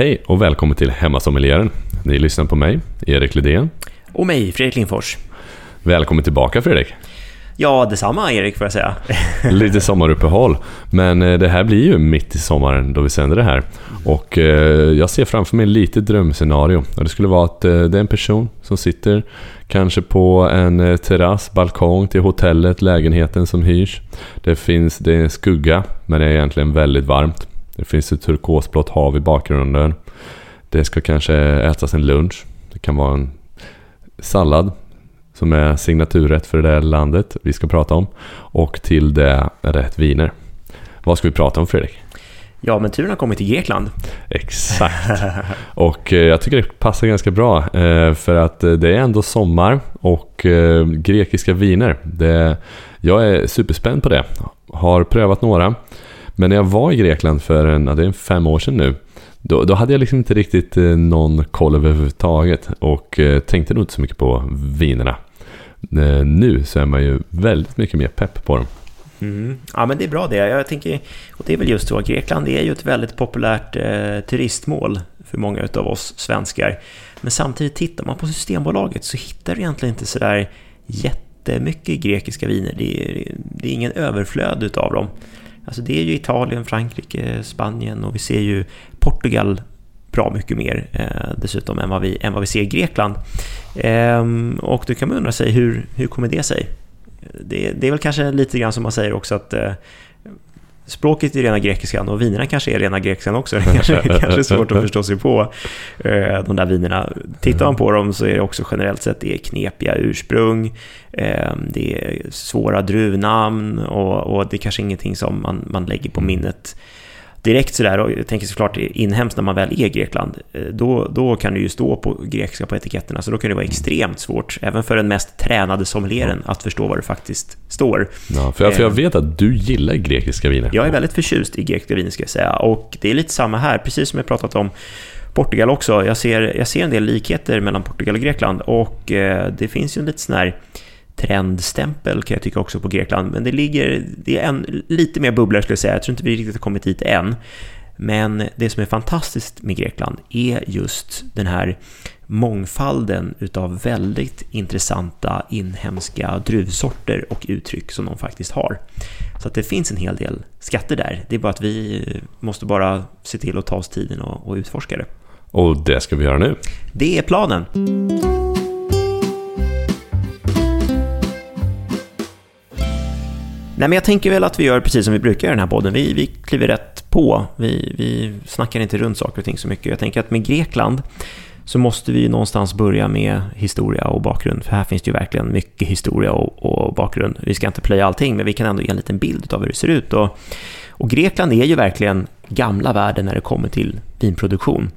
Hej och välkommen till Hemmasommelieren. Ni lyssnar på mig, Erik Lidén. Och mig, Fredrik Lindfors. Välkommen tillbaka Fredrik. Ja, detsamma Erik får jag säga. Lite sommaruppehåll, men eh, det här blir ju mitt i sommaren då vi sänder det här. Och eh, jag ser framför mig lite drömscenario. Det skulle vara att eh, det är en person som sitter kanske på en terrass, balkong till hotellet, lägenheten som hyrs. Det finns, det är en skugga, men det är egentligen väldigt varmt. Det finns ett turkosblått hav i bakgrunden. Det ska kanske ätas en lunch. Det kan vara en sallad som är signaturrätt för det där landet vi ska prata om. Och till det rätt viner. Vad ska vi prata om Fredrik? Ja, men turen har kommit till Grekland. Exakt. Och eh, jag tycker det passar ganska bra eh, för att eh, det är ändå sommar och grekiska viner. Det, jag är superspänd på det. Har prövat några. Men när jag var i Grekland för en, ja, det är fem år sedan nu, då, då hade jag liksom inte riktigt eh, någon koll överhuvudtaget och eh, tänkte nog inte så mycket på vinerna. Eh, nu så är man ju väldigt mycket mer pepp på dem. Mm. Ja men det är bra det. Jag tänker, och det är väl just så, Grekland är ju ett väldigt populärt eh, turistmål för många av oss svenskar. Men samtidigt tittar man på Systembolaget så hittar du egentligen inte sådär jättemycket grekiska viner. Det är, det är ingen överflöd utav dem. Alltså det är ju Italien, Frankrike, Spanien och vi ser ju Portugal bra mycket mer eh, dessutom än vad, vi, än vad vi ser i Grekland. Eh, och då kan man undra sig hur, hur kommer det sig? Det, det, är väl kanske lite grann som man säger också att eh, språket är rena grekiskan och vinerna kanske är rena grekiskan också. Det kanske, kanske är svårt att förstå sig på eh, de där vinerna. Tittar man på dem så är det också generellt sett det är knepiga ursprung, eh, det är svåra druvnamn och, och det är kanske ingenting som man, man lägger på minnet direkt sådär, och jag tänker såklart inhemskt när man väl är Grekland, eh, då, då kan det ju stå på grekiska på etiketterna, så då kan det vara extremt svårt, även för den mest tränade sommelieren, att förstå vad det faktiskt står. Ja, för, jag, för jag eh, vet att du gillar grekiska viner. Jag är väldigt förtjust i grekiska viner, ska jag säga, och det är lite samma här, precis som jag pratat om Portugal också. Jag ser, jag ser en del likheter mellan Portugal och Grekland, och eh, det finns ju en lite sån här trendstämpel kan jag tycka också på Grekland. Men det ligger, det är en, lite mer bubblor skulle jag säga. Jag tror inte vi riktigt har kommit dit än. Men det som är fantastiskt med Grekland är just den här mångfalden utav väldigt intressanta inhemska druvsorter och uttryck som de faktiskt har. Så att det finns en hel del skatter där. Det är bara att vi måste bara se till att ta oss tiden och, och utforska det. Och det ska vi göra nu. Det är planen. Nej, men jag tänker väl att vi gör precis som vi brukar i den här podden. Vi, vi kliver rätt på. Vi, vi snackar inte runt saker och ting så mycket. Jag tänker att med Grekland så måste vi någonstans börja med historia och bakgrund. För här finns det ju verkligen mycket historia och, och bakgrund. Vi ska inte plöja allting, men vi kan ändå ge en liten bild av hur det ser ut. Och, och Grekland är ju verkligen gamla världen när det kommer till vinproduktion.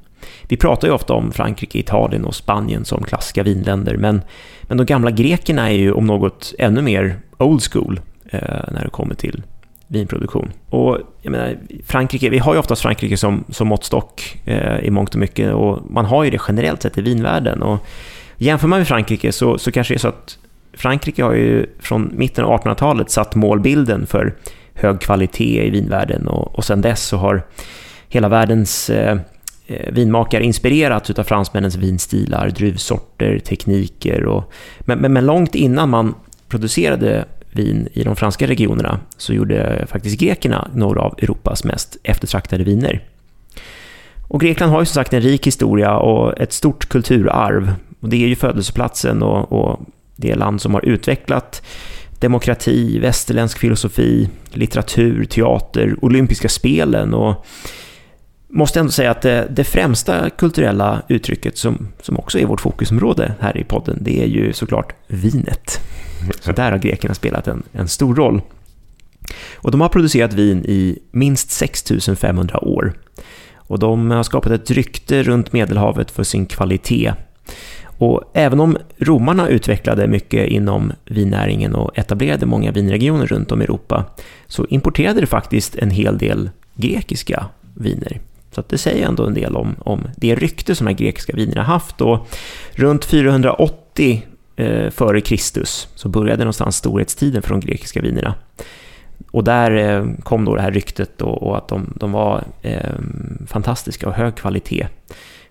Vi pratar ju ofta om Frankrike, Italien och Spanien som klassiska vinländer, men, men de gamla grekerna är ju om något ännu mer old school Eh, när det kommer till vinproduktion. Och jag menar, Frankrike, vi har ju oftast Frankrike som, som måttstock eh, i mångt och mycket och man har ju det generellt sett i vinvärlden. Och jämför man med Frankrike så, så kanske det är så att Frankrike har ju från mitten av 1800-talet satt målbilden för hög kvalitet i vinvärlden och, och sedan dess så har hela världens eh, eh vinmakare inspirerats av fransmännens vinstilar, druvsorter, tekniker och men, men, men långt innan man producerade vin i de franska regionerna så gjorde faktiskt grekerna några av Europas mest eftertraktade viner. Och Grekland har ju som sagt en rik historia och ett stort kulturarv. Och det är ju födelseplatsen och, och det land som har utvecklat demokrati, västerländsk filosofi, litteratur, teater, olympiska spelen och måste ändå säga att det, det, främsta kulturella uttrycket som, som också är vårt fokusområde här i podden, det är ju såklart vinet. Så där har grekerna spelat en, en stor roll. Och de har producerat vin i minst 6500 år. Och de har skapat ett rykte runt Medelhavet för sin kvalitet. Och även om romarna utvecklade mycket inom vinnäringen och etablerade många vinregioner runt om i Europa, så importerade det faktiskt en hel del grekiska viner. Så det säger ändå en del om, om det rykte som de grekiska vinerna haft. Och runt 480 eh, före Kristus så började någonstans storhetstiden för de grekiska vinerna. och där eh, kom då det här ryktet då, och att de, de var eh, fantastiska och hög kvalitet.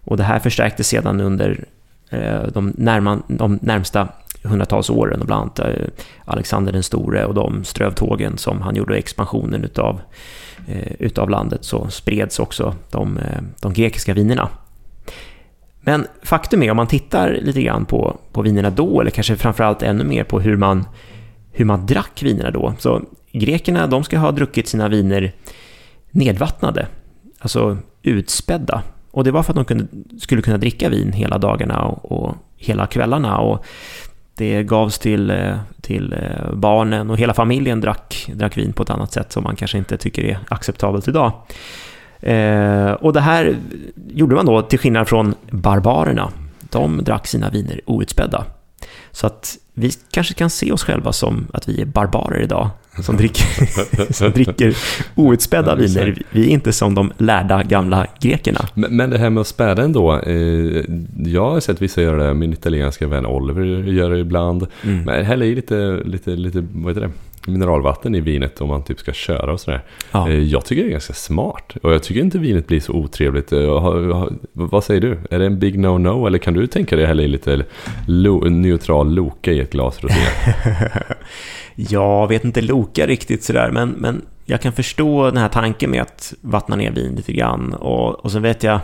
Och det här förstärktes sedan under eh, de, närman, de närmsta hundratals åren, och bland annat eh, Alexander den store och de strövtågen som han gjorde, expansionen utav, eh, utav landet, så spreds också de, eh, de grekiska vinerna. Men faktum är, om man tittar lite grann på, på vinerna då, eller kanske framförallt ännu mer på hur man, hur man drack vinerna då, så grekerna de ska ha druckit sina viner nedvattnade, alltså utspädda. Och det var för att de kunde, skulle kunna dricka vin hela dagarna och, och hela kvällarna. Och det gavs till, eh, till eh, barnen och hela familjen drack, drack vin på ett annat sätt som man kanske inte tycker är acceptabelt idag. Eh, och det här gjorde man då till skillnad från barbarerna. De drack sina viner outspädda. Så att vi kanske kan se oss själva som att vi är barbarer idag, som dricker, som dricker outspädda viner. Vi är inte som de lärda gamla grekerna. Men, men det här med att späda ändå. Eh, jag har sett vissa göra det, min italienska vän Oliver gör det ibland. Mm. Men häller i lite, lite, lite, vad heter det? Mineralvatten i vinet om man typ ska köra och sådär. Ja. Eh, jag tycker det är ganska smart. Och jag tycker inte vinet blir så otrevligt. Eh, vad säger du? Är det en big no-no? Eller kan du tänka dig hälla i lite lo neutral Loka i ett glas rosé? jag vet inte Loka riktigt sådär, men, men jag kan förstå den här tanken med att vattna ner vin lite grann. Och, och sen vet jag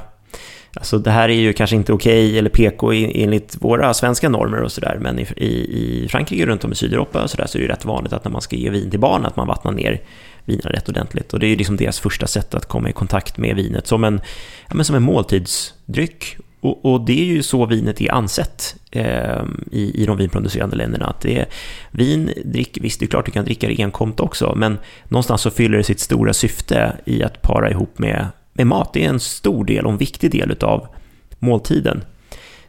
Alltså det här är ju kanske inte okej okay, eller PK enligt våra svenska normer och sådär, men i, i, Frankrike runt om i Sydeuropa och så, där, så är det rätt vanligt att när man ska ge vin till barn att man vattnar ner vinerna rätt ordentligt. Och det är ju liksom deras första sätt att komma i kontakt med vinet som en, ja, men som en måltidsdryck. Och, och det är ju så vinet är ansett eh, i, i de vinproducerande länderna. Att det är, vin, drick, visst det är klart du kan dricka det enkomt också, men någonstans så fyller det sitt stora syfte i att para ihop med med mat. Det är en stor del och en viktig del av måltiden.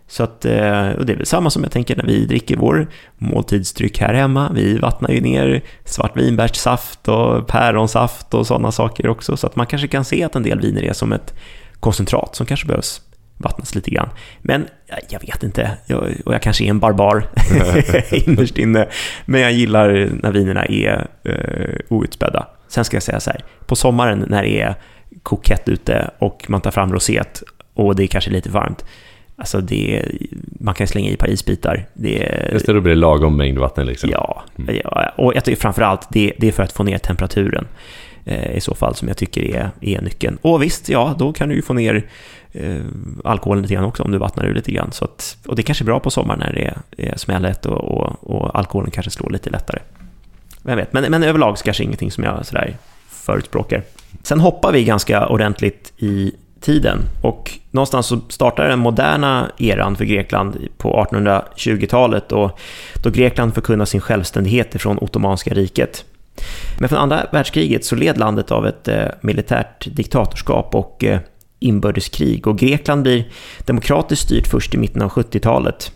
Så att, eh, och det är väl samma som jag tänker när vi dricker vår måltidsdryck här hemma. Vi vattnar ju ner svartvinbärssaft och päronsaft och sådana saker också. Så att man kanske kan se att en del viner är som ett koncentrat som kanske behövs vattnas lite grann. Men jag vet inte, jag, och jag kanske är en barbar innerst inne. Men jag gillar när vinerna är uh, outspädda. Sen ska jag säga så här, på sommaren när det är kokett ute och man tar fram roset och det är kanske lite varmt. Alltså det, man kan slänga i ett par isbitar. Det, Just det, då blir det lagom mängd vatten liksom. Ja, mm. ja och jag tycker framförallt det, det är för att få ner temperaturen eh, i så fall som jag tycker är, är nyckeln. Och visst, ja, då kan du ju få ner eh, alkoholen lite grann också om du vattnar ur lite grann. Så att, och det är kanske är bra på sommaren när det är, är smället och, och, och, alkoholen kanske slår lite lättare. Vem vet, men, men överlag så kanske ingenting som jag sådär förespråkar. Sen hoppar vi ganska ordentligt i tiden och någonstans så startar den moderna eran för Grekland på 1820-talet och då Grekland förkunnar sin självständighet ifrån Ottomanska riket. Men från andra världskriget så led landet av ett eh, militärt diktatorskap och eh, inbördeskrig och Grekland blir demokratiskt styrt först i mitten av 70-talet.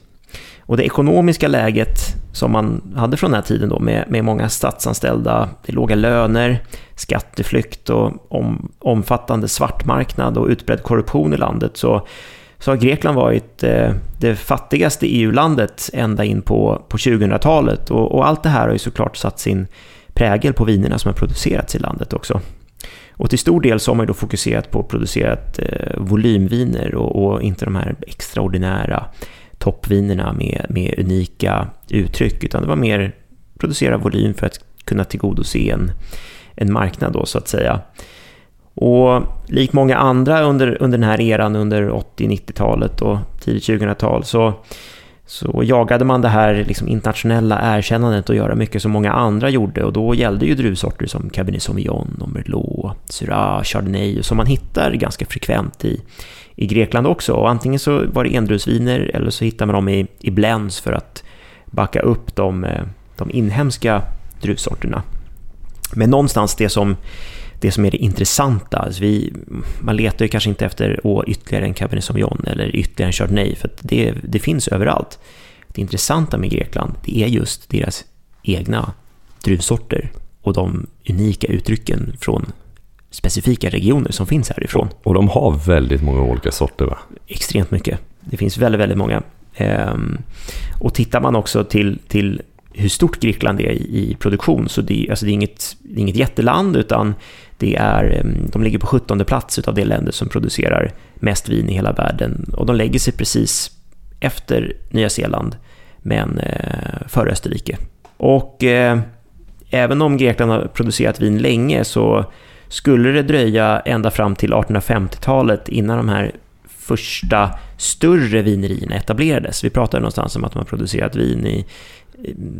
Och det ekonomiska läget som man hade från den här tiden då med, med många statsanställda, låga löner, skatteflykt och om, omfattande svartmarknad och utbredd korruption i landet så, så har Grekland varit eh, det fattigaste EU-landet ända in på, på 2000-talet och, och, allt det här har ju såklart satt sin prägel på vinerna som har producerats i landet också. Och till stor del så har man ju då fokuserat på att producera eh, volymviner och, och inte de här extraordinära toppvinerna med, med unika uttryck, utan det var mer producera volym för att kunna tillgodose en, en marknad då så att säga. Och likt många andra under, under den här eran under 80-90-talet och tidigt 2000-tal så, så jagade man det här liksom internationella erkännandet och göra mycket som många andra gjorde och då gällde ju druvsorter som Cabernet Sauvignon, och Merlot, Syrah, Chardonnay som man hittar ganska frekvent i, i Grekland också. Och antingen så var det endruvsviner eller så hittade man dem i, i blends för att backa upp de, eh, de inhemska druvsorterna. Men någonstans det som, det som är det intressanta, alltså vi, man letar ju kanske inte efter å, ytterligare en Cabernet Sauvignon eller ytterligare en Chardonnay, för det, det finns överallt. Det intressanta med Grekland, det är just deras egna druvsorter och de unika uttrycken från specifika regioner som finns härifrån. Och de har väldigt många olika sorter va? Extremt mycket. Det finns väldigt, väldigt många. Ehm, och tittar man också till, till hur stort Grekland är i, i produktion. Så det, alltså det, är inget, det är inget jätteland, utan det är, ehm, de ligger på 17 plats av de länder som producerar mest vin i hela världen. Och de lägger sig precis efter Nya Zeeland, men eh, före Österrike. Och eh, även om Grekland har producerat vin länge så skulle det dröja ända fram till 1850-talet innan de här första större vinerierna etablerades. Vi pratade någonstans om att man producerat vin i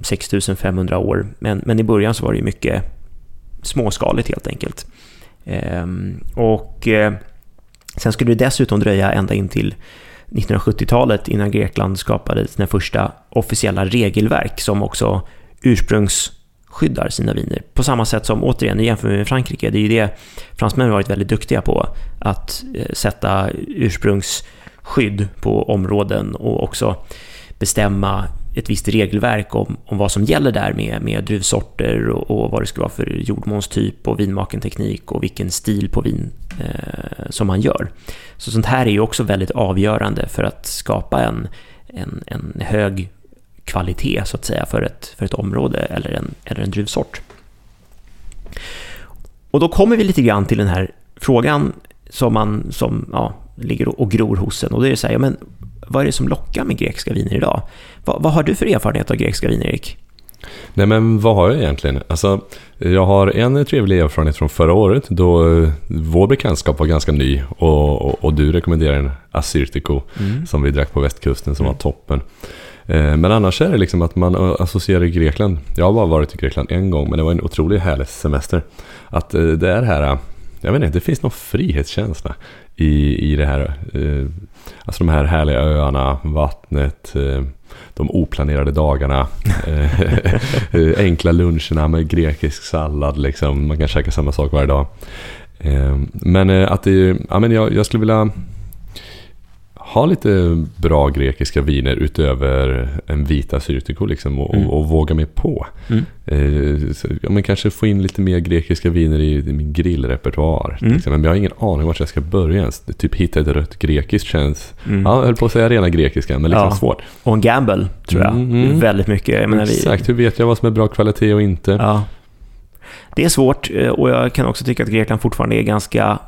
6500 år, men, men i början så var det ju mycket småskaligt helt enkelt. Ehm, och eh, sen skulle det dessutom dröja ända in till 1970-talet innan Grekland skapade sina första officiella regelverk som också ursprungs skyddar sina viner. På samma sätt som, återigen, jämför med Frankrike, det är ju det fransmännen har varit väldigt duktiga på, att eh, sätta ursprungsskydd på områden och också bestämma ett visst regelverk om, om vad som gäller där med, med druvsorter och, och vad det ska vara för jordmånstyp och vinmakenteknik och vilken stil på vin eh, som man gör. Så sånt här är ju också väldigt avgörande för att skapa en, en, en hög kvalitet så att säga för ett, för ett område eller en, eller en druvsort. Och då kommer vi lite grann till den här frågan som man som, ja, ligger och gror hos en och det är så här, ja, men vad är det som lockar med grekiska viner idag? Vad, vad har du för erfarenhet av grekiska viner, Erik? Nej men vad har jag egentligen? Alltså, jag har en trevlig erfarenhet från förra året då eh, vår bekantskap var ganska ny och, och, och du rekommenderade en Assyrtiko mm. som vi drack på västkusten som mm. var toppen. Eh, men annars är det liksom att man eh, associerar Grekland. Jag har bara varit i Grekland en gång men det var en otroligt härlig semester. Att eh, det är här, jag vet inte, det finns någon frihetskänsla i, i det här. Alltså de här härliga öarna, vattnet, de oplanerade dagarna, enkla luncherna med grekisk sallad, liksom. man kan käka samma sak varje dag. Men att det, ja, men jag, jag skulle vilja ha lite bra grekiska viner utöver en vita syrtiko liksom och, mm. och, och, våga mig på. Mm. Eh, så, ja, men kanske få in lite mer grekiska viner i, i min grillrepertoar. Mm. Liksom. Men jag har ingen aning vart jag ska börja ens. Typ hitta ett rött grekiskt känns, mm. ja, jag höll på att säga rena grekiska, men liksom ja. svårt. Och en gamble tror jag, mm, mm. väldigt mycket. Jag menar, Exakt, hur vet jag vad som är bra kvalitet och inte? Ja. Det är svårt eh, och jag kan också tycka att Grekland fortfarande är ganska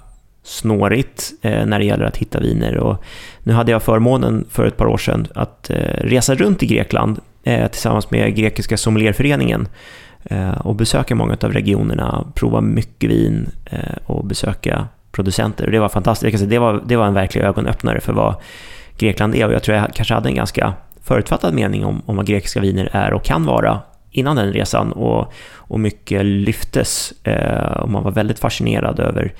snårigt eh, när det gäller att hitta viner. Och nu hade jag förmånen för ett par år sedan att eh, resa runt i Grekland eh, tillsammans med Grekiska sommelierföreningen eh, och besöka många av regionerna, prova mycket vin eh, och besöka producenter. Och det var fantastiskt. Det var, det var en verklig ögonöppnare för vad Grekland är och jag tror jag kanske hade en ganska förutfattad mening om, om vad grekiska viner är och kan vara innan den resan och, och mycket lyftes eh, och man var väldigt fascinerad över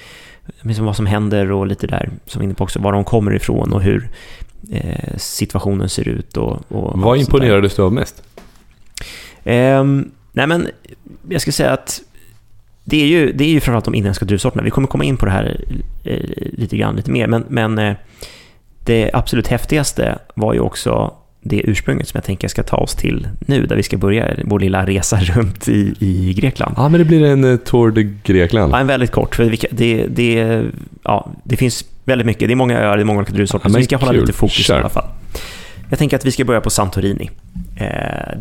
liksom vad som händer och lite där, som inne på också, var de kommer ifrån och hur eh, situationen ser ut. Och, och vad imponerades du av mest? Eh, nej men, jag ska säga att det är ju, det är ju framförallt de inhemska druvsorterna. Vi kommer komma in på det här eh, lite grann, lite mer, men, men eh, det absolut häftigaste var ju också det ursprunget som jag tänker jag ska ta oss till nu, där vi ska börja vår lilla resa runt i, i Grekland. Ja, men det blir en uh, Tour de Grekland. Ja, en väldigt kort, för det, det, ja, det finns väldigt mycket. Det är många öar, det är många olika druvsorter, ja, så vi ska kul. hålla lite fokus Kör. i alla fall. Jag tänker att vi ska börja på Santorini. Eh,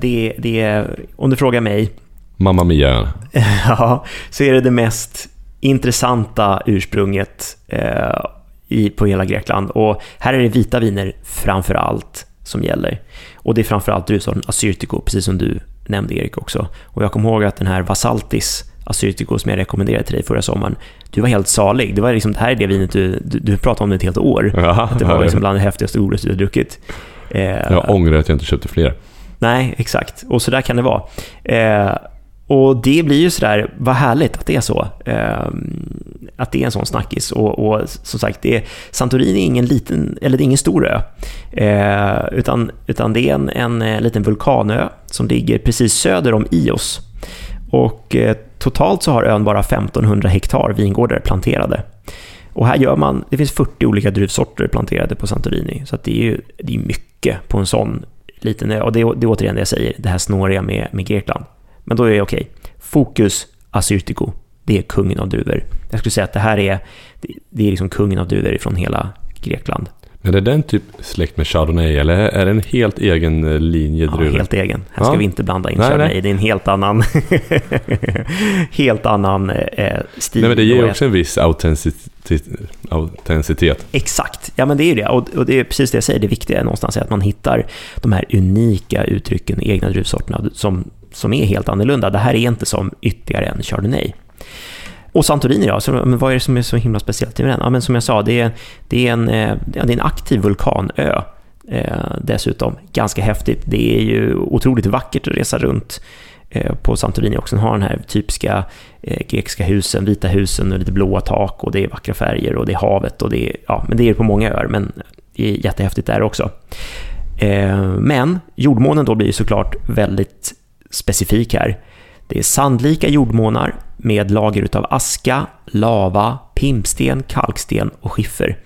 det, det, om du frågar mig... Mamma Mia. ja, så är det det mest intressanta ursprunget eh, i, på hela Grekland. Och här är det vita viner framför allt som gäller. Och det är framförallt druvsorten Assyrtiko, precis som du nämnde Erik också. Och jag kommer ihåg att den här Vasaltis Assyrtiko som jag rekommenderade till dig förra sommaren, du var helt salig. Det, var liksom, det här är det vinet du, du, du pratade om det ett helt år. Ja, att det var liksom bland det häftigaste ordet du har druckit. Eh, jag ångrar att jag inte köpte fler. Nej, exakt. Och så där kan det vara. Eh, och det blir ju sådär, vad härligt att det är så. Eh, att det är en sån snackis. Och, och som sagt, det är, Santorini är ingen liten, eller det är ingen stor ö. Eh, utan, utan det är en, en, eh, liten vulkanö som ligger precis söder om Ios. Och eh, totalt så har ön bara 1500 hektar vingårdar planterade. Och här gör man, det finns 40 olika druvsorter planterade på Santorini. Så det är ju det är mycket på en sån liten ö. Och det, det är återigen det jag säger, det här snåriga med, med Grekland. Men då är det okej. Okay. Fokus Assyrtiko. Det är kungen av druvor. Jag skulle säga att det här är, det är liksom kungen av druvor från hela Grekland. Är det den typ släkt med Chardonnay eller är det en helt egen eh, linje Ja, druvor? helt egen. Här ska Ja. vi inte blanda in Nej, Chardonnay. nej. Det är en helt annan, helt annan eh, stil. Nej men det ger Och också en viss autenticitet. autenticitet. Exakt, ja men det är ju det. Och, och det är precis det jag säger, det viktiga är någonstans att man hittar de här unika uttrycken i egna druvsorterna som, som är helt annorlunda. Det här är inte som ytterligare en Chardonnay. Och Santorini då, så, men vad är det som är så himla speciellt med den? Ja, men som jag sa, det är, det är, en, eh, det är en aktiv vulkanö. Eh, dessutom, ganska häftigt. Det är ju otroligt vackert att resa runt eh, på Santorini också. Den har den här typiska eh, grekiska husen, vita husen och lite blåa tak och det är vackra färger och det är havet och det är, ja, men det är på många öar, men det är jättehäftigt där också. Eh, men jordmånen då blir ju såklart väldigt specifik här. Det är sandlika jordmånar med lager utav aska, lava, pimpsten, kalksten och skiffer.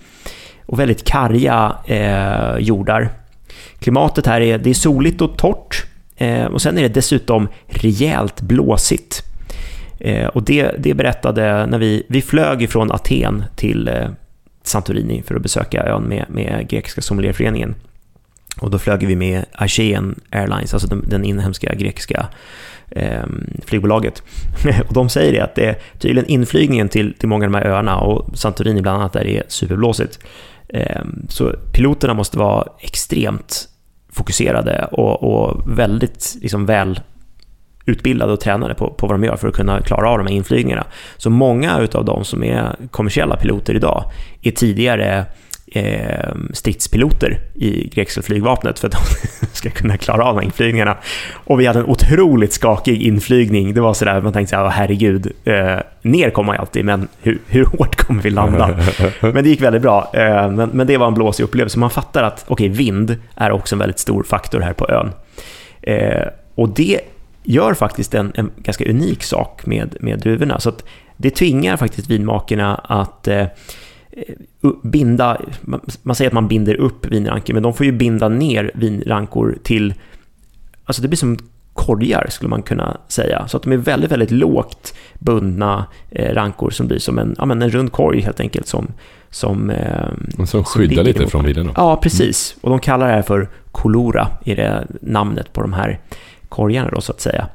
Och väldigt karga eh, jordar. Klimatet här är, det är soligt och torrt eh, och sen är det dessutom rejält blåsigt. Eh, och det, det berättade när vi, vi flög ifrån Aten till eh, Santorini för att besöka ön med, med grekiska sommelierföreningen. Och då flög vi med Aegean Airlines, alltså den, den inhemska grekiska eh, flygbolaget. och de säger det att det är tydligen inflygningen till, till många av de här öarna och Santorini bland annat där det är superblåsigt. Eh, så piloterna måste vara extremt fokuserade och, och väldigt liksom, väl utbildade och tränade på, på vad de gör för att kunna klara av de här inflygningarna. Så många av de som är kommersiella piloter idag är tidigare eh, stridspiloter i grekiska flygvapnet för att de ska kunna klara av inflygningarna. Och vi hade en otroligt skakig inflygning. Det var sådär, man tänkte så här, "Åh, herregud, eh, ner kommer ju alltid, men hur, hur hårt kommer vi landa? Men det gick väldigt bra. Eh, men, men det var en blåsig upplevelse. Man fattar att okej, vind är också en väldigt stor faktor här på ön. Eh, och det gör faktiskt en, en ganska unik sak med, med druvorna. Så det tvingar faktiskt vinmakerna att eh, binda, man, säger att man binder upp vinrankor, men de får ju binda ner vinrankor till, alltså det blir som korgar skulle man kunna säga. Så att de är väldigt, väldigt lågt bundna eh, rankor som blir som en, ja, men en rund korg helt enkelt som, som, eh, Som skyddar lite från vinden. Ja, precis. Och de kallar det här för kolora, är det namnet på de här korgarna då så att säga.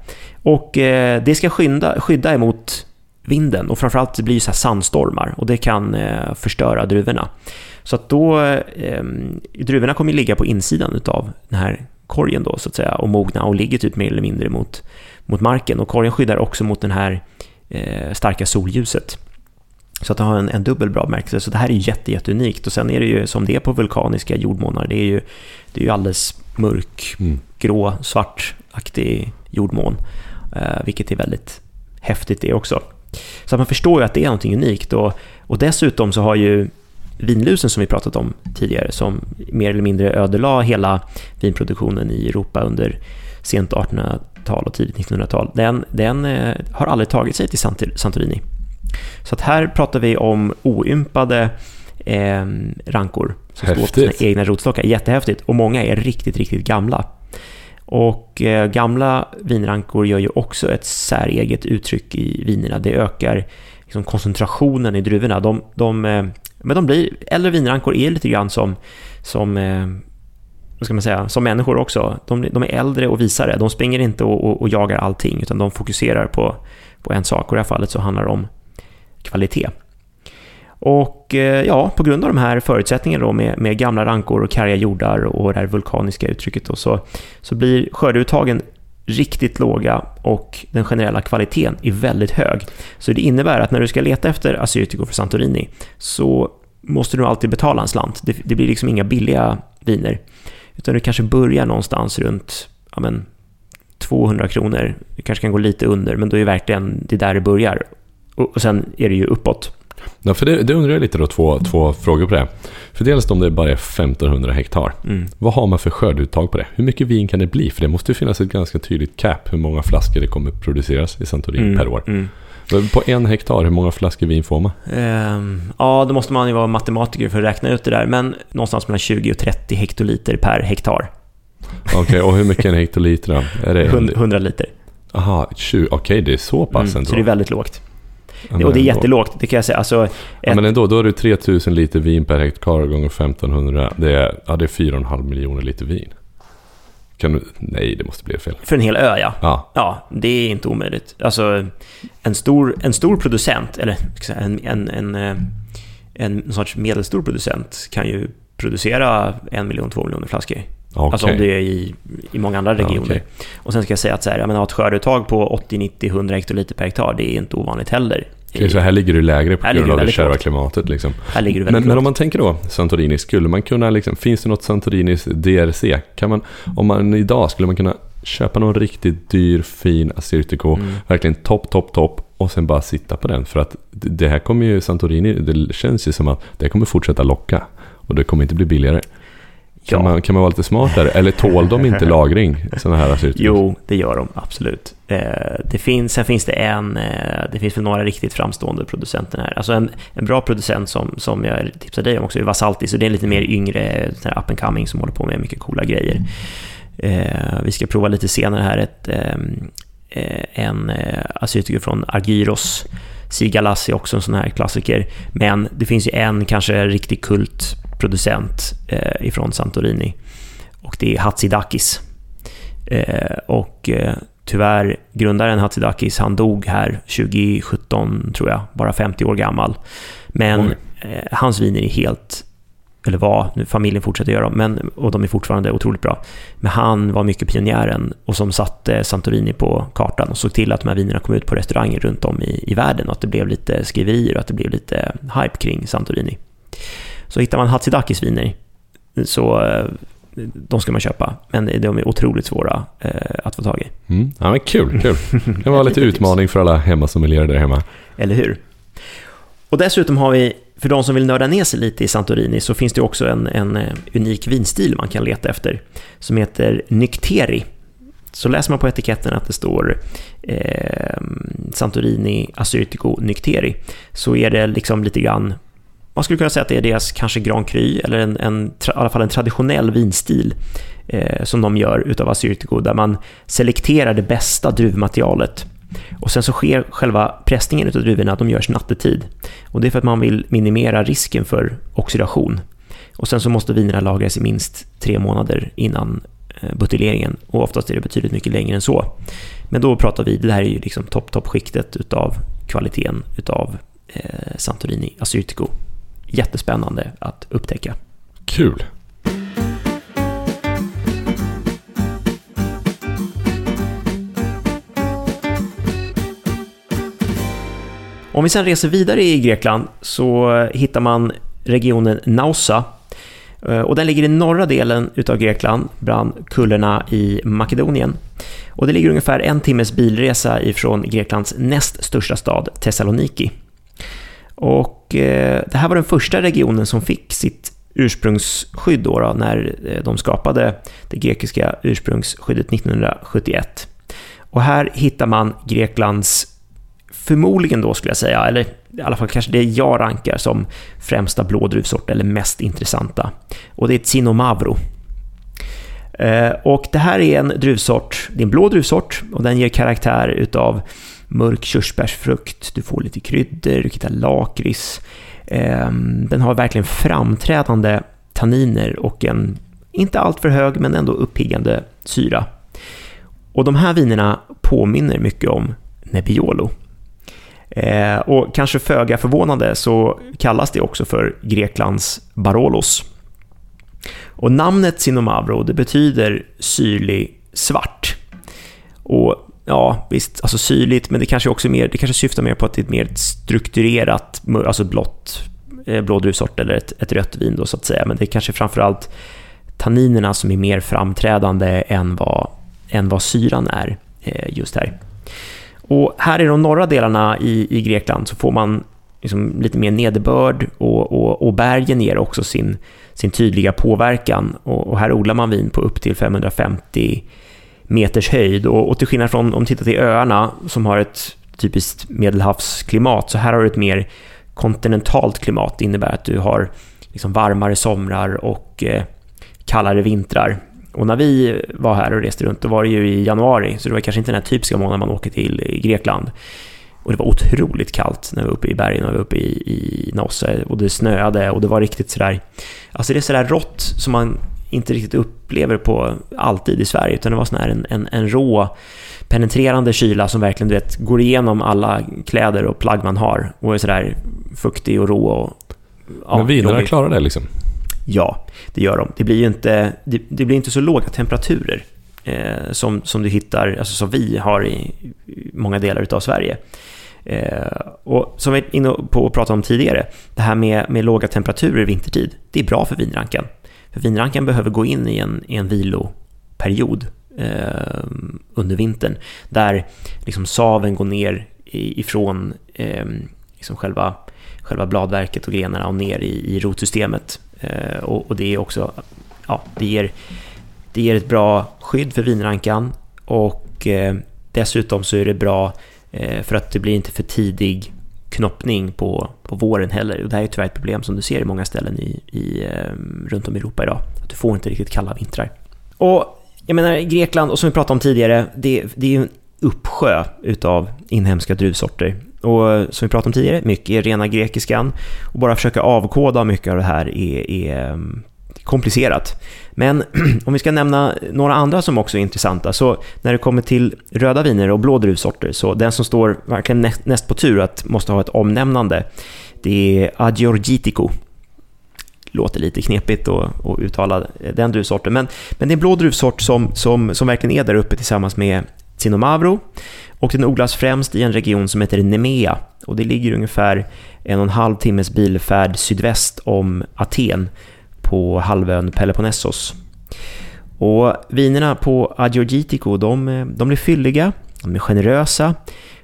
Och eh, det ska skydda, skydda emot vinden och framförallt det blir så här sandstormar och det kan eh, förstöra druvorna. Så att då, eh, druvorna kommer ju ligga på insidan utav den här korgen då så att säga och mogna och ligger typ mer eller mindre mot, mot marken och korgen skyddar också mot den här eh, starka solljuset. Så att det har en, en dubbel bra märkelse. Så det här är jätte, jätteunikt. Och sen är det ju som det är på vulkaniska jordmånar. Det är ju, det är ju alldeles mörk, Mm. grå, svartaktig jordmån. Eh, vilket är väldigt häftigt det också. Så att man förstår ju att det är någonting unikt. Och, och dessutom så har ju vinlusen som vi pratat om tidigare, som mer eller mindre ödelade hela vinproduktionen i Europa under sent 1800-tal och tidigt 1900-tal, den, den eh, har aldrig tagit sig till Sant- Santorini. Så att här pratar vi om oympade eh, rankor som står på sina Häftigt. egna rotstockar. Jättehäftigt. Och många är riktigt, riktigt gamla. Och eh, gamla vinrankor gör ju också ett säreget uttryck i vinerna. Det ökar liksom, koncentrationen i druvorna. De, de, eh, men de blir, äldre vinrankor är lite grann som, som eh, vad ska man säga, som människor också. De, de är äldre och visare. De springer inte och, och, och jagar allting, utan de fokuserar på, på en sak. Och i det här fallet så handlar det om kvalitet. Och eh, ja, på grund av de här förutsättningarna då med, med gamla rankor och karga jordar och det här vulkaniska uttrycket då, så, så blir skördeuttagen riktigt låga och den generella kvaliteten är väldigt hög. Så det innebär att när du ska leta efter Assyrtiko för Santorini så måste du alltid betala en slant. Det, det blir liksom inga billiga viner. Utan du kanske börjar någonstans runt ja men, 200 kronor. Det kanske kan gå lite under, men då är det verkligen det där det börjar. Och, och sen är det ju uppåt. Ja, för det, det undrar jag lite då, två, två frågor på det. För dels om det bara är 1500 hektar. Mm. Vad har man för skördeuttag på det? Hur mycket vin kan det bli? För det måste ju finnas ett ganska tydligt cap hur många flaskor det kommer produceras i Santorini Mm, per år. Mm. På en hektar, hur många flaskor vin får man? Ehm, ja, då måste man ju vara matematiker för att räkna ut det där, men någonstans mellan 20 och 30 hektoliter per hektar. Okej, och hur mycket är en hektoliter då? Är det... 100 100 liter. Aha, 20, okej det är så pass Mm, ändå. så det är väldigt lågt. Ja, men och det är jättelågt, det kan jag säga. Alltså, Ja, ett, men ändå, då är det 3000 liter vin per hektar gånger 1500. Det är, ja, det är 4,5 miljoner liter vin. Kan du, nej, det måste bli fel. för en hel ö, ja. Ja, Ja, det är inte omöjligt. Alltså, en stor, en stor producent, eller en, en, en, eh, en, sorts medelstor producent kan ju producera en miljon, två miljoner flaskor. Okej. Alltså om det är i, i många andra regioner. okej. Och sen ska jag säga att så här, jag menar, ett skördeuttag på 80, 90, 100 hektoliter per hektar, det är inte ovanligt heller. Okej, så här ligger du lägre på grund av du det kärva klimatet liksom. Du Men, men om man tänker då Santorini, skulle man kunna liksom, finns det något Santorinis DRC? Kan man, om man idag skulle man kunna köpa någon riktigt dyr, fin Assyrtiko, Mm. verkligen topp, topp, topp och sen bara sitta på den. För att det det här kommer ju Santorini, det känns ju som att det kommer fortsätta locka. Och det kommer inte bli billigare. Kan, Ja. man, kan man vara lite smartare? Eller tål de inte lagring, sådana här? Jo, det gör de absolut. Eh, det finns, sen finns det en, eh, det finns väl några riktigt framstående producenter här. Alltså en, en bra producent som, som jag tipsade dig om också är Vasalti, så det är en lite mer yngre up and coming som håller på med mycket coola grejer. Eh, vi ska prova lite senare här ett, ehm, eh, en Assyrtiko från Argyros. Sigalas är också en sån här klassiker. Men det finns ju en kanske riktig kultproducent eh, ifrån Santorini. Och det är Hatsidakis. Eh, och eh, tyvärr, grundaren Hatsidakis, han dog här 2017 tror jag, bara 50 år gammal. Men eh, hans viner är helt, eller var, nu familjen fortsätter göra dem, men, och de är fortfarande otroligt bra. Men han var mycket pionjären och som satte Santorini på kartan och såg till att de här vinerna kom ut på restauranger runt om i, i världen och att det blev lite skriverier och att det blev lite hype kring Santorini. Så hittar man Hatsidakis viner så eh, de ska man köpa, men de är otroligt svåra eh, att få tag i. Mm. Ja, men kul, kul. Det var lite utmaning för alla hemmasommelierer där hemma. Eller hur? Och dessutom har vi, för de som vill nörda ner sig lite i Santorini, så finns det också en, en eh, unik vinstil man kan leta efter, som heter Nykteri. Så läser man på etiketten att det står eh, Santorini Assyrtiko Nykteri, så är det liksom lite grann man skulle kunna säga att det är deras kanske Grand Cru, eller en, en, i alla fall en traditionell vinstil eh, som de gör utav Assyrtiko, där man selekterar det bästa druvmaterialet. Och sen så sker själva pressningen utav druvorna, de görs nattetid. Och det är för att man vill minimera risken för oxidation. Och sen så måste vinerna lagras i minst tre månader innan eh, buteljeringen. Och oftast är det betydligt mycket längre än så. Men då pratar vi, det här är ju liksom topp, toppskiktet utav kvaliteten utav eh, Santorini Assyrtiko. Jättespännande att upptäcka. Kul. Om vi sen reser vidare i Grekland så hittar man regionen Nausa. Eh, Och den ligger i norra delen utav Grekland, bland kullerna i Makedonien. Och det ligger ungefär en timmes bilresa ifrån Greklands näst största stad, Thessaloniki. Och eh, det här var den första regionen som fick sitt ursprungsskydd då, då när eh, de skapade det grekiska ursprungsskyddet 1971. Och här hittar man Greklands förmodligen då skulle jag säga, eller i alla fall kanske det jag rankar som främsta blådruvsort eller mest intressanta. Och det är Tsinomavro. Eh, och det här är en druvsort, det är en blå druvsort och den ger karaktär utav mörk körsbärsfrukt, du får lite kryddor, du hittar lakrits. Ehm, den har verkligen framträdande tanniner och en, inte alltför hög men ändå uppiggande syra. Och de här vinerna påminner mycket om Nebbiolo. Eh, och kanske föga förvånande så kallas det också för Greklands Barolos. Och namnet Sinomavro, det betyder syrlig svart. Och ja, visst, alltså syrligt, men det kanske också mer, det kanske syftar mer på att det är ett mer strukturerat, alltså blått, eh, blå druvsort eller ett, ett rött vin då så att säga. Men det är kanske framförallt tanninerna som är mer framträdande än vad, än vad syran är eh, just här. Och här i de norra delarna i, i Grekland så får man liksom lite mer nederbörd och, och, och bergen ger också sin, sin tydliga påverkan. Och, och här odlar man vin på upp till 550 meters höjd. Och, och till skillnad från om du tittar till öarna som har ett typiskt medelhavsklimat så här har du ett mer kontinentalt klimat. Det innebär att du har liksom varmare somrar och eh, kallare vintrar. Och när vi var här och reste runt, då var det ju i januari, så det var kanske inte den här typiska månaden man åker till Grekland. Och det var otroligt kallt när vi var uppe i bergen och vi var uppe i, i Nosse och det snöade och det var riktigt sådär, alltså det är sådär rått som man inte riktigt upplever på alltid i Sverige, utan det var sån här en, en, en rå penetrerande kyla som verkligen du vet, går igenom alla kläder och plagg man har och är sådär fuktig och rå. Och, ja, Men vinerna jobbig. klarar det liksom? Ja, det gör de. Det blir ju inte, det, det blir inte så låga temperaturer eh, som, som du hittar, alltså som vi har i många delar av Sverige. Eh, och som vi var inne på att prata om tidigare, det här med, med låga temperaturer vintertid, det är bra för vinrankan. För vinrankan behöver gå in i en, i en viloperiod eh, under vintern, där liksom saven går ner ifrån eh, liksom själva, själva bladverket och grenarna och ner i, i rotsystemet. Eh, och, och, det är också, ja, det ger, det ger ett bra skydd för vinrankan och eh, dessutom så är det bra Eh, för att det blir inte för tidig knoppning på, på våren heller. Och det här är tyvärr ett problem som du ser i många ställen i, i, eh, runt om i Europa idag. Att du får inte riktigt kalla vintrar. Och jag menar, Grekland, och som vi pratade om tidigare, det, det är ju en uppsjö utav inhemska druvsorter. Och som vi pratade om tidigare, mycket är rena grekiskan. Och bara försöka avkoda mycket av det här är, är mm, komplicerat. Men om vi ska nämna några andra som också är intressanta, så när det kommer till röda viner och blå druvsorter, så den som står verkligen näst på tur att måste ha ett omnämnande, det är Agiorgitico låter lite knepigt att, att uttala den druvsorten. Men, men det är en blå druvsort som, som, som verkligen är där uppe tillsammans med Cinomavro. Och den odlas främst i en region som heter Nemea. Och det ligger ungefär en och en halv timmes bilfärd sydväst om Aten på halvön Peloponnesos. Och vinerna på Agiogitico, de, de blir fylliga, de är generösa.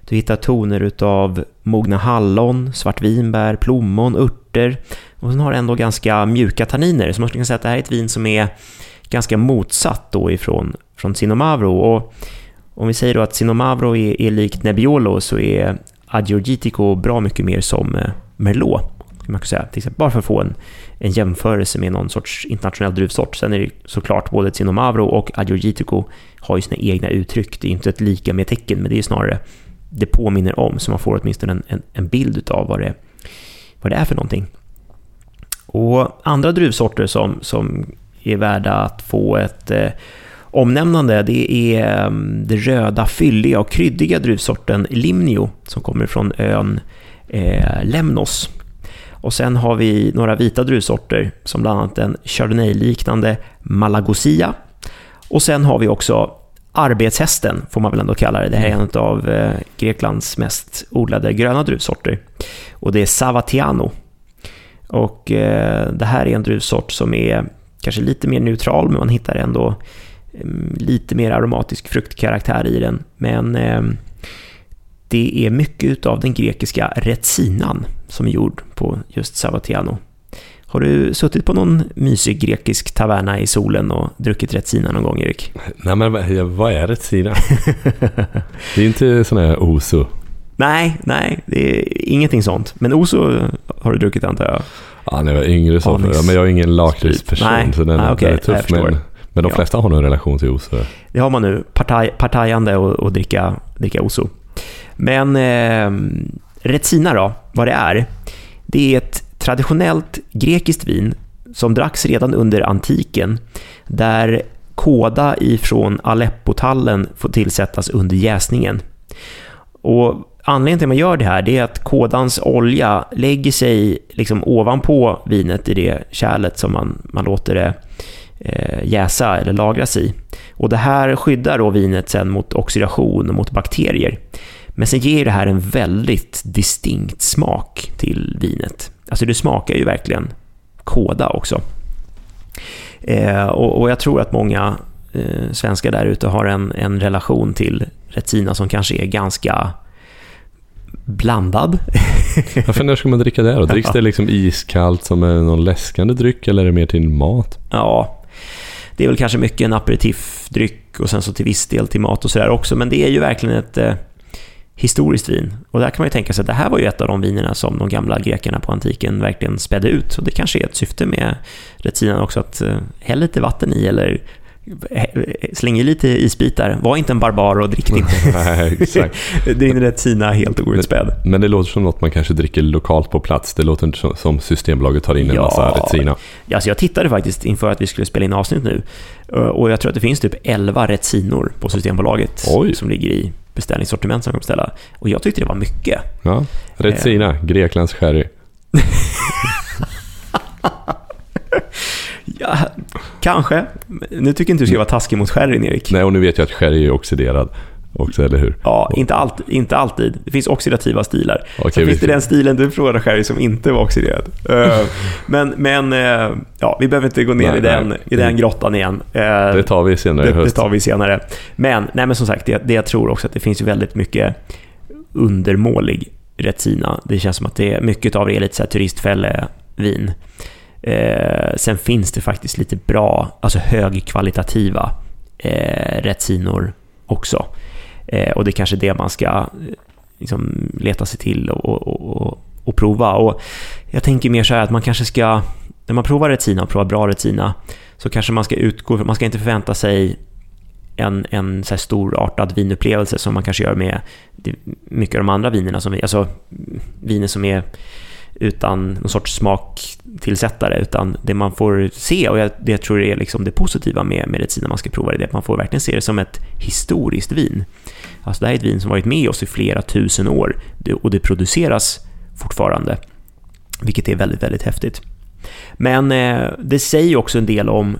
Du hittar toner utav mogna hallon, svartvinbär, plommon, örter och sen har det ändå ganska mjuka tanniner, så man skulle kunna säga att det här är ett vin som är ganska motsatt då ifrån från Sinomavro. Och om vi säger då att Sinomavro är, är likt Nebbiolo så är Agiorgitico bra mycket mer som eh, Merlot, Merlot. Man kan säga, till exempel, bara för att få en, en jämförelse med någon sorts internationell druvsort. Sen är det såklart både Zinomavro och Agiorgitico har ju sina egna uttryck. Det är inte ett lika med tecken, men det är snarare det påminner om, så man får åtminstone en, en, en bild av vad det, vad det är för någonting. Och andra druvsorter som, som är värda att få ett eh, omnämnande, det är eh, det röda, fylliga och kryddiga druvsorten Limnio som kommer från ön eh, Lemnos. Och sen har vi några vita druvsorter som bland annat en Chardonnay-liknande Malagosia. Och sen har vi också arbetshästen, får man väl ändå kalla det. Det här är en av eh, Greklands mest odlade gröna druvsorter. Och det är Savatiano och eh, det här är en druvsort som är kanske lite mer neutral, men man hittar ändå mm, lite mer aromatisk fruktkaraktär i den. Men eh, det är mycket av den grekiska retsinan som är gjord på just Savatiano. Har du suttit på någon mysig grekisk taverna i solen och druckit Retsina någon gång, Erik? Nej, men vad är Retsina? det är inte sån här Oso. Nej, nej, det är ingenting sånt. Men Oso har du druckit antar jag? Ja, när jag var yngre så. Anix. Men jag är ingen lakritsperson så den, ah, okay. den är tuff. Men, men de flesta ja. har nog en relation till Oso. Det har man nu. Partaj, partajande och, och dricka, dricka Oso. Men eh, Retsina då, vad det är? Det är ett traditionellt grekiskt vin som dracks redan under antiken där kåda ifrån Aleppotallen får tillsättas under jäsningen. Och Anledningen till att man gör det här är att kådans olja lägger sig liksom ovanpå vinet i det kärlet som man, man låter det eh, jäsa eller lagras i. Och det här skyddar då vinet sen mot oxidation och mot bakterier. Men sen ger det här en väldigt distinkt smak till vinet. Alltså det smakar ju verkligen kåda också. Eh, och, och, jag tror att många eh, svenskar där ute har en, en relation till Retina som kanske är ganska blandad. Varför när ska man dricka det då? Dricks det liksom iskallt som någon läskande dryck eller är det mer till mat? Ja, det är väl kanske mycket en aperitifdryck och sen så till viss del till mat och sådär också. Men det är ju verkligen ett eh, historiskt vin. Och där kan man ju tänka sig att det här var ju ett av de vinerna som de gamla grekerna på antiken verkligen spädde ut. Och det kanske är ett syfte med retinan också, att eh, hälla lite vatten i eller Släng i lite isbitar. Var inte en barbar och drick inte. Nej, exakt. Din rättsina helt outspädd. Men det låter som något man kanske dricker lokalt på plats. Det låter inte som- Systembolaget tar in en Ja. massa Retsina. Ja, alltså jag tittade faktiskt inför att vi skulle spela in avsnitt nu. Eh, Och jag tror att det finns typ 11 rättsinor på Systembolaget Oj. som ligger i beställningssortiment som man kan beställa. Och jag tyckte det var mycket. Ja. Retsina, Greklands sherry. Ja, kanske. Nu tycker inte du ska vara taskig mot sherryn, Erik. Nej, och nu vet jag att sherry är oxiderad också, eller hur? Ja, inte, allt, inte alltid. Det finns oxidativa stilar. Okej, Sen finns det den stilen du provade sherry som inte var oxiderad. Eh, men men eh, ja, vi behöver inte gå ner Nej, i, den, nej. i den grottan igen. Eh, Det tar vi senare i det, det höst. tar vi senare. Men, nej, men som sagt, det, det jag tror också att det finns väldigt mycket undermålig Retsina. Det känns som att det är mycket av det är lite så här turistfällevin. Eh, sen finns det faktiskt lite bra, alltså högkvalitativa eh, Retsinor också. Eh, och det är kanske det man ska eh, liksom, leta sig till och, och, och, och prova. Och jag tänker mer så här att man kanske ska, när man provar Retsina och provar bra Retsina, så kanske man ska utgå, man ska inte förvänta sig en, en så här storartad vinupplevelse som man kanske gör med mycket av de andra vinerna, som, vi- alltså viner som är utan någon sorts smaktillsättare, utan det man får se, och jag, det jag tror är liksom det positiva med, medicin när man ska prova det, är att man får verkligen se det som ett historiskt vin. Alltså det här är ett vin som varit med oss i flera tusen år och det produceras fortfarande, vilket är väldigt, väldigt häftigt. Men eh, det säger också en del om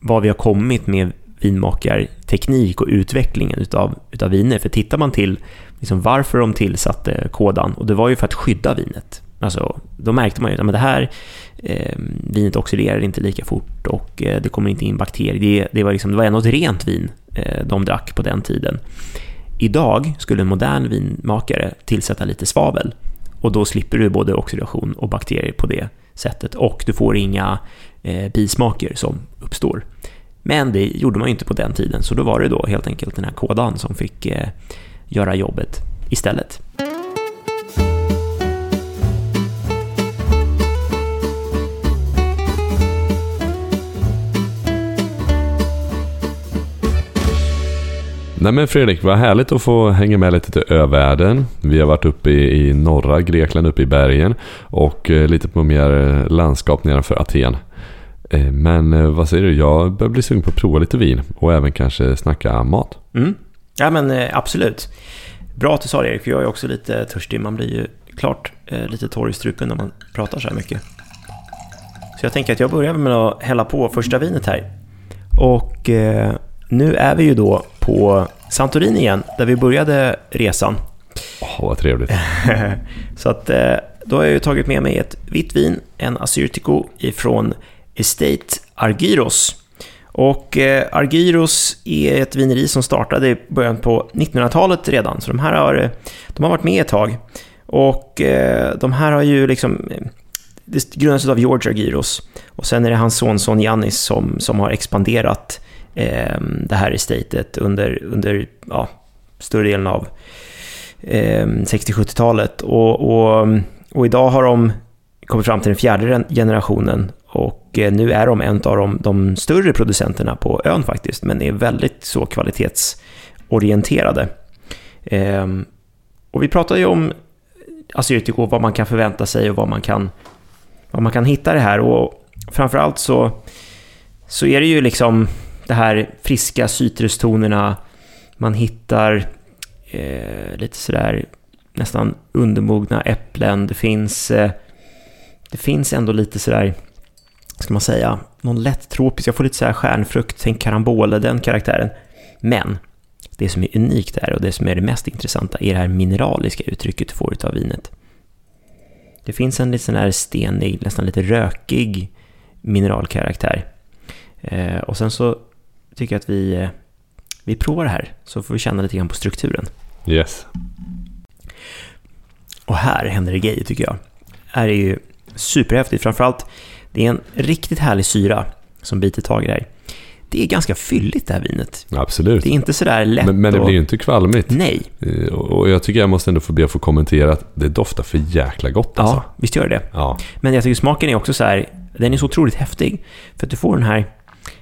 vad vi har kommit med vinmakarteknik och utvecklingen utav, utav viner. För tittar man till liksom varför de tillsatte kådan, och det var ju för att skydda vinet. Alltså, då märkte man ju att det här eh, vinet oxiderar inte lika fort och eh, det kommer inte in bakterier. Det, det, var, liksom, det var ändå ett rent vin eh, de drack på den tiden. Idag skulle en modern vinmakare tillsätta lite svavel och då slipper du både oxidation och bakterier på det sättet och du får inga eh, bismaker som uppstår. Men det gjorde man ju inte på den tiden, så då var det då helt enkelt den här kådan som fick eh, göra jobbet istället. Nej men Fredrik, vad härligt att få hänga med lite till övärlden. Vi har varit uppe i, i norra Grekland, uppe i bergen och eh, lite på mer eh, landskap nedanför Aten. Eh, men eh, vad säger du? Jag börjar bli sugen på att prova lite vin och även kanske snacka mat. Mm. Ja men eh, absolut. Bra att du sa det Erik, för jag är också lite törstig. Man blir ju klart eh, lite torr i strupen när man pratar så här mycket. Så jag tänker att jag börjar med att hälla på första vinet här. Och eh, nu är vi ju då på Santorini igen, där vi började resan. Åh, vad trevligt. så att eh, då har jag ju tagit med mig ett vitt vin, en Assyrtiko ifrån Estate Argyros. Och eh, Argyros är ett vineri som startade i början på 1900-talet redan, så de här har, eh, de har varit med ett tag. Och de här har ju liksom, det grundades av George Argyros. Och sen är det hans son, son Giannis som, som har expanderat eh, det här estatet under, under ja, större delen av eh, 60-70-talet. Och, och, och idag har de kommit fram till den fjärde generationen och eh, nu är de en av de, de större producenterna på ön faktiskt, men är väldigt så kvalitetsorienterade. Eh, och vi pratade ju om alltså Assyrtiko, vad man kan förvänta sig och vad man kan, vad man kan hitta det här. Och framförallt så, så är det ju liksom det här friska citrustonerna, man hittar eh, lite sådär nästan undermogna äpplen. Det finns, eh, det finns ändå lite sådär, ska man säga, någon lätt tropisk, jag får lite sådär stjärnfrukt, tänk karambole, den karaktären. Men det som är unikt här och det som är det mest intressanta är det här mineraliska uttrycket du får av vinet. Det finns en lite sån här stenig, nästan lite rökig mineralkaraktär. Eh, och sen så tycker jag att vi, eh, vi provar det här, så får vi känna lite grann på strukturen. Yes. Och här händer det grejer tycker jag. Här är ju superhäftigt, framförallt det är en riktigt härlig syra som biter tag i det här. Det är ganska fylligt det här vinet. Absolut. Det är inte sådär lätt Men, men det blir ju inte kvalmigt. Nej. Eh, Och jag tycker jag måste ändå få be att få kommentera att det doftar för jäkla gott alltså. Ja, visst gör det. Ja. Men jag tycker smaken är också så här, den är så otroligt häftig. För att du får den här,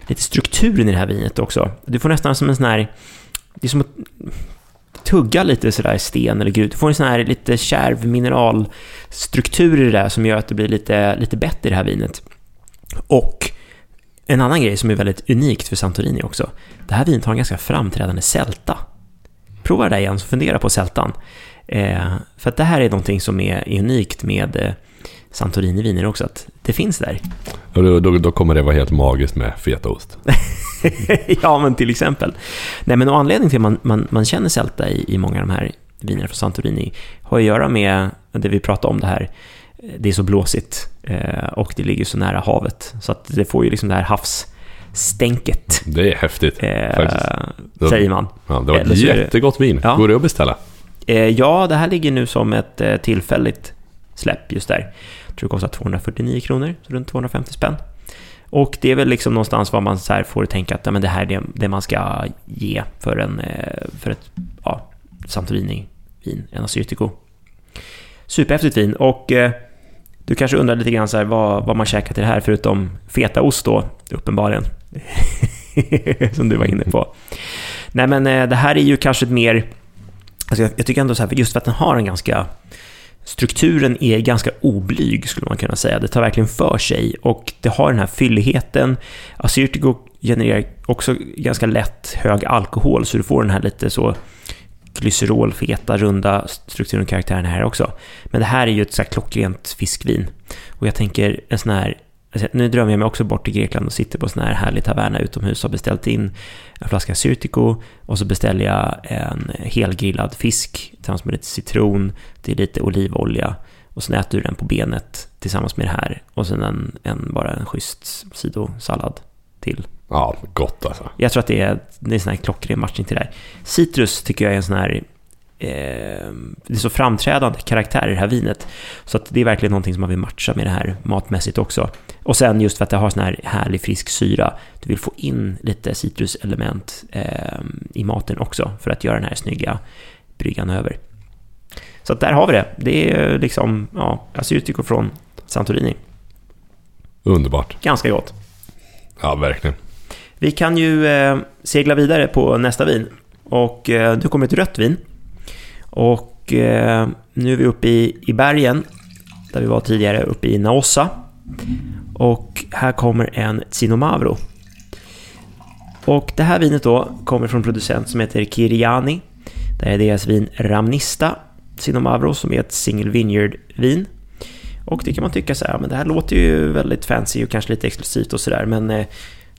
lite strukturen i det här vinet också. Du får nästan som en sån här... Det är som att tugga lite sådär sten eller grus. Du får en sån här lite kärv mineralstruktur i det där som gör att det blir lite, lite bättre i det här vinet. Och en annan grej som är väldigt unikt för Santorini också. Det här vinet har en ganska framträdande sälta. Prova det där igen, så fundera på sältan. Eh, för att det här är någonting som är, unikt med eh, Santorini-viner också, att det finns där. Och då, då, då kommer det vara helt magiskt med fetaost. ja, men till exempel. Nej, men anledningen till att man, man, man känner sälta i, i många av de här vinerna från Santorini har att göra med det vi pratade om det här. Det är så blåsigt eh, och det ligger så nära havet. Så att det får ju liksom det här havsstänket. Det är häftigt, Eh, faktiskt. Säger man. Ja, det var ett jättegott vin. Ja. Går det att beställa? Eh, ja, det här ligger nu som ett eh, tillfälligt släpp just där. Jag tror det kostar 249 kronor, så runt 250 spänn. Och det är väl liksom någonstans vad man så här får tänka att ja, men det här är det, det man ska ge för, en, eh, för ett ja, Santorini-vin, en Assyrtiko. Superhäftigt vin och eh, du kanske undrar lite grann så här, vad, vad man käkar till det här förutom fetaost då, uppenbarligen. Som du var inne på. Nej men eh, det här är ju kanske ett mer Alltså jag, jag tycker ändå så här, just för att den har en ganska... Strukturen är ganska oblyg, skulle man kunna säga. Det tar verkligen för sig och det har den här fylligheten. Assyrtiko genererar också ganska lätt hög alkohol, så du får den här lite så glycerolfeta, runda strukturen och karaktären här också. Men det här är ju ett så här klockrent fiskvin. Och jag tänker en sån här... Nu drömmer jag mig också bort till Grekland och sitter på en sån här härlig taverna utomhus och har beställt in en flaska Assyrtiko och så beställer jag en helgrillad fisk tillsammans med lite citron, det är lite olivolja och sen äter du den på benet tillsammans med det här och sen en, en bara en schysst sidosallad till. Ja, gott alltså. Jag tror att det är, det är en sån här klockren matchning till det här. Citrus tycker jag är en sån här det är så framträdande karaktär i det här vinet. Så att det är verkligen någonting som man vill matcha med det här matmässigt också. Och sen just för att det har sån här härlig frisk syra. Du vill få in lite citruselement eh, i maten också för att göra den här snygga bryggan över. Så att där har vi det. Det är liksom, ja, Assyrtiko från Santorini. Underbart. Ganska gott. Ja, verkligen. Vi kan ju eh, segla vidare på nästa vin. Och eh, nu kommer ett rött vin. Och eh, nu är vi uppe i, i bergen, där vi var tidigare, uppe i Naossa. Och här kommer en Tsinomavro. Och det här vinet då kommer från en producent som heter Kiriani. Det är deras vin Ramnista Tsinomavro som är ett single vineyard-vin. Och det kan man tycka så här, men det här låter ju väldigt fancy och kanske lite exklusivt och sådär, men eh,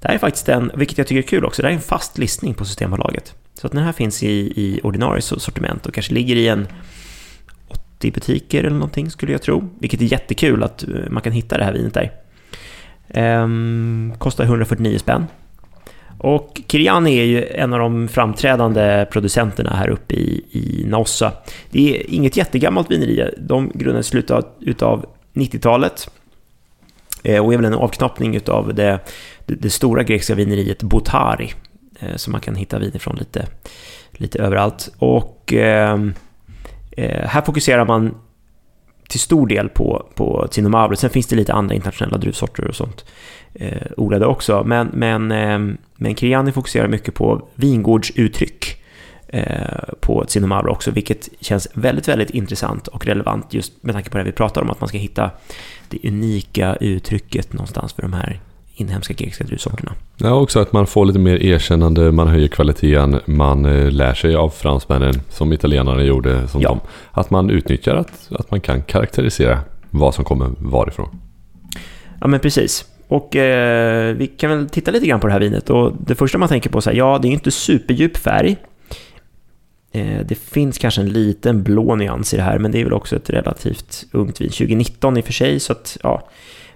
det här är faktiskt en, vilket jag tycker är kul också, det här är en fast listning på Systembolaget. Så att den här finns i, i ordinarie sortiment och kanske ligger i en 80 butiker eller någonting skulle jag tro. Vilket är jättekul att eh, man kan hitta det här vinet där. Ehm, kostar 149 spänn. Och Kiriani är ju en av de framträdande producenterna här uppe i, i Naossa. Det är inget jättegammalt vineri. De grundades i slutet av, 90-talet. Eh, och är väl en avknoppning utav det, det, det stora grekiska vineriet Botari. Eh, som man kan hitta vin ifrån lite, lite överallt. Och ehm, eh, här fokuserar man till stor del på, på Zinomavro. Sen finns det lite andra internationella druvsorter och sånt eh, odlade också. Men, men, eh, men Kriani fokuserar mycket på vingårdsuttryck eh, på Zinomavro också, vilket känns väldigt, väldigt intressant och relevant just med tanke på det vi pratar om, att man ska hitta det unika uttrycket någonstans för de här inhemska grekiska druvsorterna. Ja, också att man får lite mer erkännande, man höjer kvaliteten, man eh, lär sig av fransmännen som italienarna gjorde. Som Ja. de, att man utnyttjar att, att man kan karaktärisera vad som kommer varifrån. Ja, men precis. Och eh, vi kan väl titta lite grann på det här vinet. Och det första man tänker på är ja, det är inte superdjup färg. Eh, det finns kanske en liten blå nyans i det här, men det är väl också ett relativt ungt vin. 2019 i och för sig, så att ja.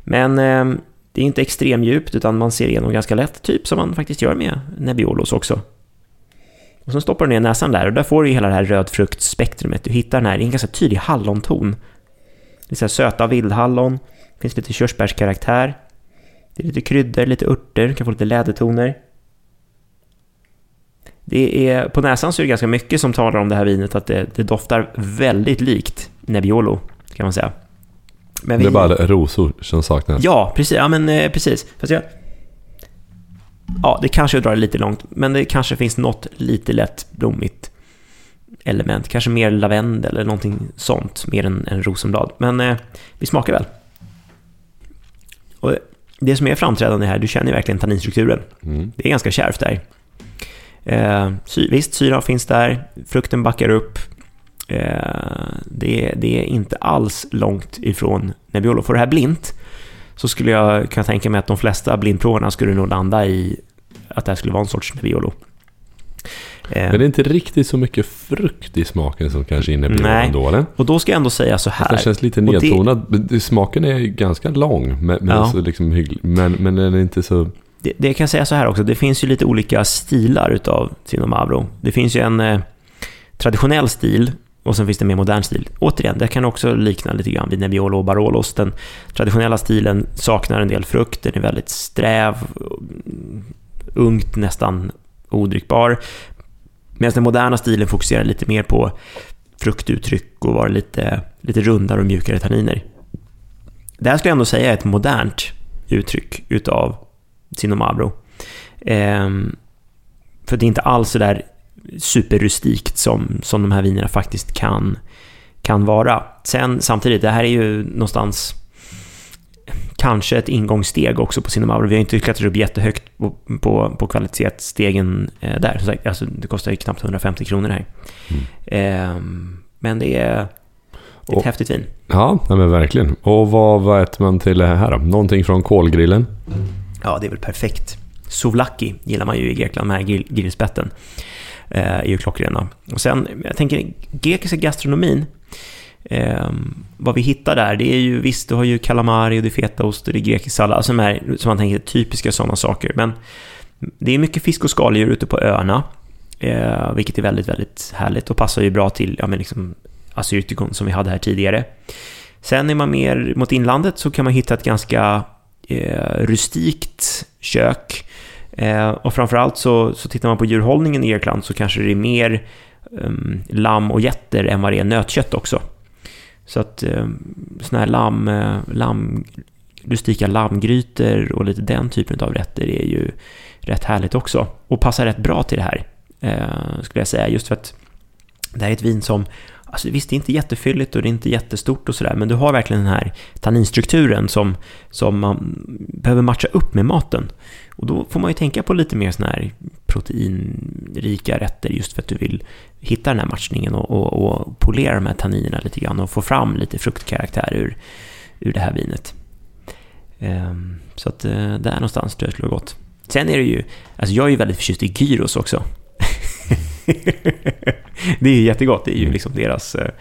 Men eh, det är inte extremdjupt, utan man ser igenom ganska lätt, typ som man faktiskt gör med Nebbiolos också. Och sen stoppar du ner näsan där och där får du hela det här rödfruktspektrumet. Du hittar den här, det är en ganska tydlig hallonton. Det är så här söta vildhallon, det finns lite körsbärskaraktär. Det är lite kryddor, lite örter, du kan få lite lädertoner. Det är, på näsan så är det ganska mycket som talar om det här vinet, att det, det doftar väldigt likt Nebbiolo, kan man säga. Men Det är bara rosor som saknas. Ja, precis. Ja, men eh, precis. Fast jag... ja, det kanske drar det lite långt, men det kanske finns något lite lätt blommigt element. Kanske mer lavendel eller någonting sånt, mer än, än rosenblad. Men eh, vi smakar väl. Och det som är framträdande här, du känner verkligen tanninstrukturen. Mm. Det är ganska kärvt där. Eh, sy, visst, syra finns där, frukten backar upp. Eh, det, det, är inte alls långt ifrån Nebbiolo. Får det här blint så skulle jag kunna tänka mig att de flesta blindproverna skulle nog landa i att det här skulle vara en sorts Nebbiolo. Men det är inte riktigt så mycket frukt i smaken som kanske i Nebbiolo Nej. ändå, eller? Och då ska jag ändå säga så här. Den känns lite det- nedtonad. Det... Smaken är ganska lång, men, men, Ja. så liksom hygglig. men, men den är inte så... Det, det kan jag säga så här också, det finns ju lite olika stilar utav Sinomavro. Det finns ju en eh, traditionell stil och sen finns det en mer modern stil. Återigen, det kan också likna lite grann vid Nebbiolo och Barolos. Den traditionella stilen saknar en del frukt, den är väldigt sträv, ungt, nästan odrickbar. Medan den moderna stilen fokuserar lite mer på fruktuttryck och vara lite, lite rundare och mjukare tanniner. Det här skulle jag ändå säga är ett modernt uttryck utav Sinomabro. Ehm, för det är inte alls så där superrustikt som, som de här vinerna faktiskt kan, kan vara. Sen samtidigt, det här är ju någonstans kanske ett ingångssteg också på Sinomabro. Vi har inte klättrat upp jättehögt på, på, på kvalitetsstegen eh, där. Som sagt, alltså, det kostar ju knappt 150 kronor här. Ehm, men det är ett Och- häftigt vin. Ja, men verkligen. Och vad, vad äter man till det här då? Någonting från kolgrillen? Ja, det är väl perfekt. Souvlaki gillar man ju i Grekland, grill, grillspetten. Eh, är ju klockrena. Och sen, jag tänker, grekiska gastronomin, eh, vad vi hittar där, det är ju visst, du har ju kalamari och det är fetaost och det är grekisk sallad, alltså de här, som man tänker, typiska sådana saker. Men det är mycket fisk och skaldjur ute på öarna, eh, vilket är väldigt, väldigt härligt och passar ju bra till, ja men liksom, assyrtikon som vi hade här tidigare. Sen är man mer mot inlandet så kan man hitta ett ganska eh, rustikt kök. Eh, och framförallt så, så tittar man på djurhållningen i Grekland så kanske det är mer um, lamm och getter än vad det är nötkött också. Så att eh, sådana här lamm, eh, lamm, rustika lammgrytor och lite den typen av rätter är ju rätt härligt också. Och passar rätt bra till det här, eh, skulle jag säga. Just för att det här är ett vin som Alltså visst, det är inte jättefylligt och det är inte jättestort och sådär, men du har verkligen den här tanninstrukturen som, som man behöver matcha upp med maten. Och då får man ju tänka på lite mer sådana här proteinrika rätter just för att du vill hitta den här matchningen och, och, och polera de här tanninerna lite grann och få fram lite fruktkaraktär ur, ur det här vinet. Ehm, så att eh, där någonstans tror jag det skulle vara gott. Sen är det ju, alltså jag är ju väldigt förtjust i gyros också. det är ju jättegott, det är ju liksom deras eh,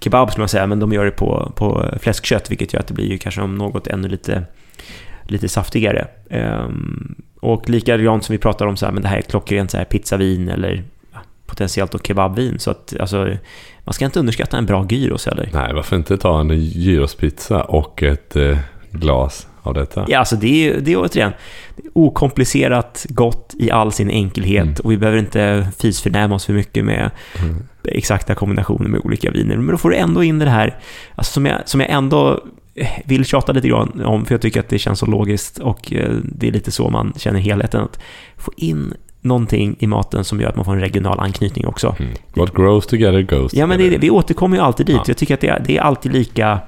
kebab skulle man säga, men de gör det på, på fläskkött, vilket gör att det blir ju kanske om något ännu lite, lite saftigare. Ehm, och likadant som vi pratar om så här, men det här är ett klockrent så här pizzavin eller potentiellt då kebabvin, så att alltså, man ska inte underskatta en bra gyros heller. Nej, varför inte ta en gyrospizza och ett eh, glas av detta? Ja, alltså det är, det är återigen okomplicerat, gott i all sin enkelhet Mm. och vi behöver inte fisförnäma oss för mycket med Mm. exakta kombinationer med olika viner. Men då får du ändå in det här, alltså som, jag, som jag ändå vill tjata lite grann om, för jag tycker att det känns så logiskt och eh, det är lite så man känner helheten. Att få in någonting i maten som gör att man får en regional anknytning också. Mm. What grows together goes Ja, men det. vi återkommer ju alltid dit. Ja. Jag tycker att det är, det är alltid lika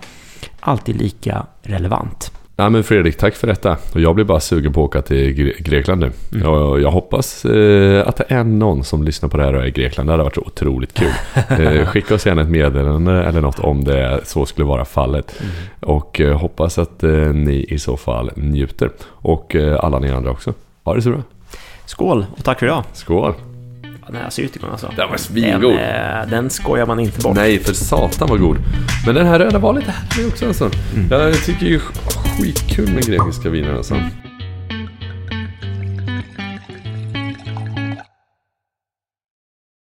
alltid lika relevant. Ja, men Fredrik, tack för detta. Och jag blir bara sugen på att åka till Gre- Grekland nu. Mm. Och jag hoppas eh, att det är någon som lyssnar på det här och är i Grekland. Det hade varit så otroligt kul. eh, skicka oss gärna ett meddelande eller något om det så skulle vara fallet. Mm. Och eh, hoppas att eh, ni i så fall njuter. Och eh, alla ni andra också. Ha det så bra. Skål och tack för idag. Skål! Den här assyrtikon alltså. Den var Den, svingod. eh, den skojar man inte bort. Nej, för satan vad god. Men den här röda var lite härlig också alltså. Mm. Jag tycker ju skitkul med grekiska viner alltså.